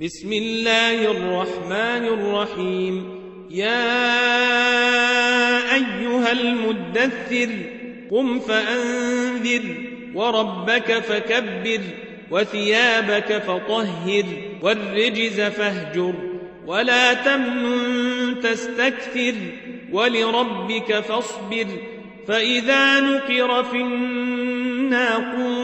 بسم الله الرحمن الرحيم. يا أيها المدثر قم فأنذر وربك فكبر وثيابك فطهر والرجز فاهجر ولا تمنن تستكثر ولربك فاصبر فإذا نقر في الناقور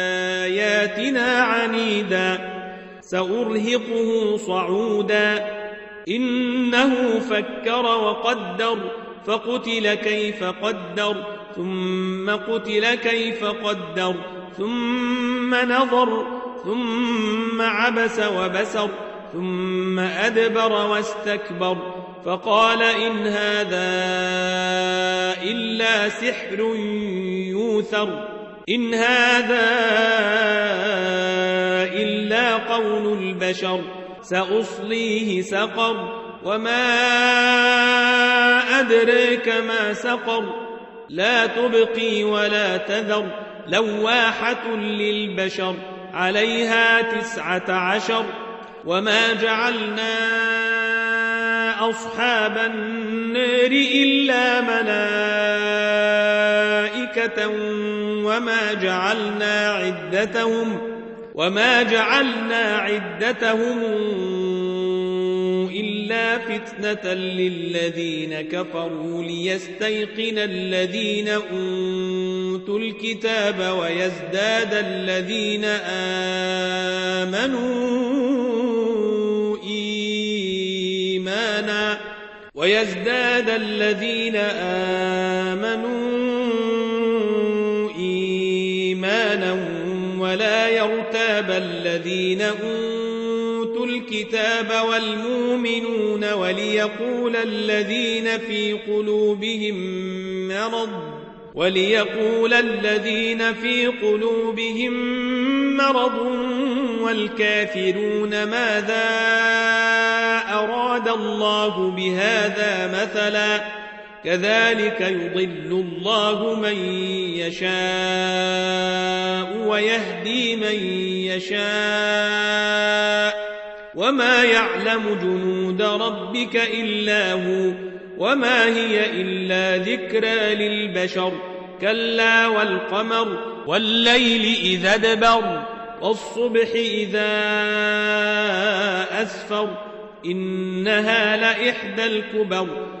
لآياتنا عنيدا سأرهقه صعودا. إنه فكر وقدر فقتل كيف قدر ثم قتل كيف قدر ثم نظر ثم عبس وبسر ثم أدبر واستكبر. فقال إن هذا إلا سحر يوثر إن هذا قول البشر سأصليه سقر وما أدريك ما سقر لا تبقي ولا تذر لواحة للبشر عليها تسعة عشر وما جعلنا أصحاب النار إلا ملائكة وما جعلنا عدتهم وما جعلنا عدتهم إلا فتنة للذين كفروا ليستيقن الذين أوتوا الكتاب ويزداد الذين آمنوا إيمانا ويزداد الذين آمنوا يرتاب الذين أوتوا الكتاب والمؤمنون وليقول الذين في قلوبهم مرض وليقول الذين في قلوبهم مرض والكافرون ماذا أراد الله بهذا مثلا؟ كذلك يضل الله من يشاء ويهدي من يشاء. وما يعلم جنود ربك إلا هو وما هي إلا ذكرى للبشر. كلا والقمر والليل إذا دبر والصبح إذا أسفر. إنها لإحدى الكبر.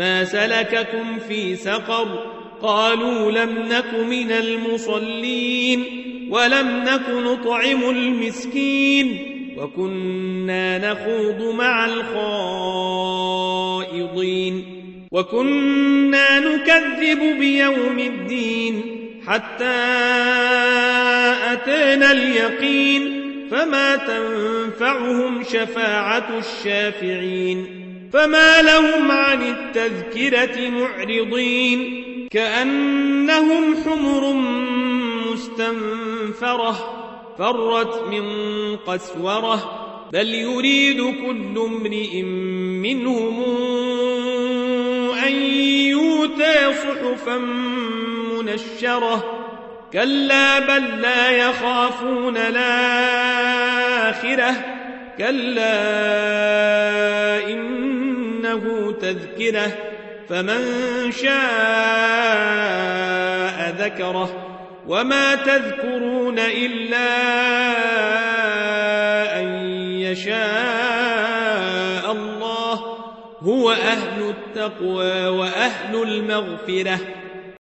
ما سلككم في سقر قالوا لم نك من المصلين ولم نك نطعم المسكين وكنا نخوض مع الخائضين وكنا نكذب بيوم الدين حتى أتانا اليقين فما تنفعهم شفاعة الشافعين فما لهم عن التذكرة معرضين كأنهم حمر مستنفرة فرت من قسورة بل يريد كل امرئ منهم أن يؤتى صحفا منشرة كلا بل لا يخافون الآخرة كلا إنه تذكرة فمن شاء ذكره. وما تذكرون إلا أن يشاء الله هو أهل التقوى وأهل المغفرة.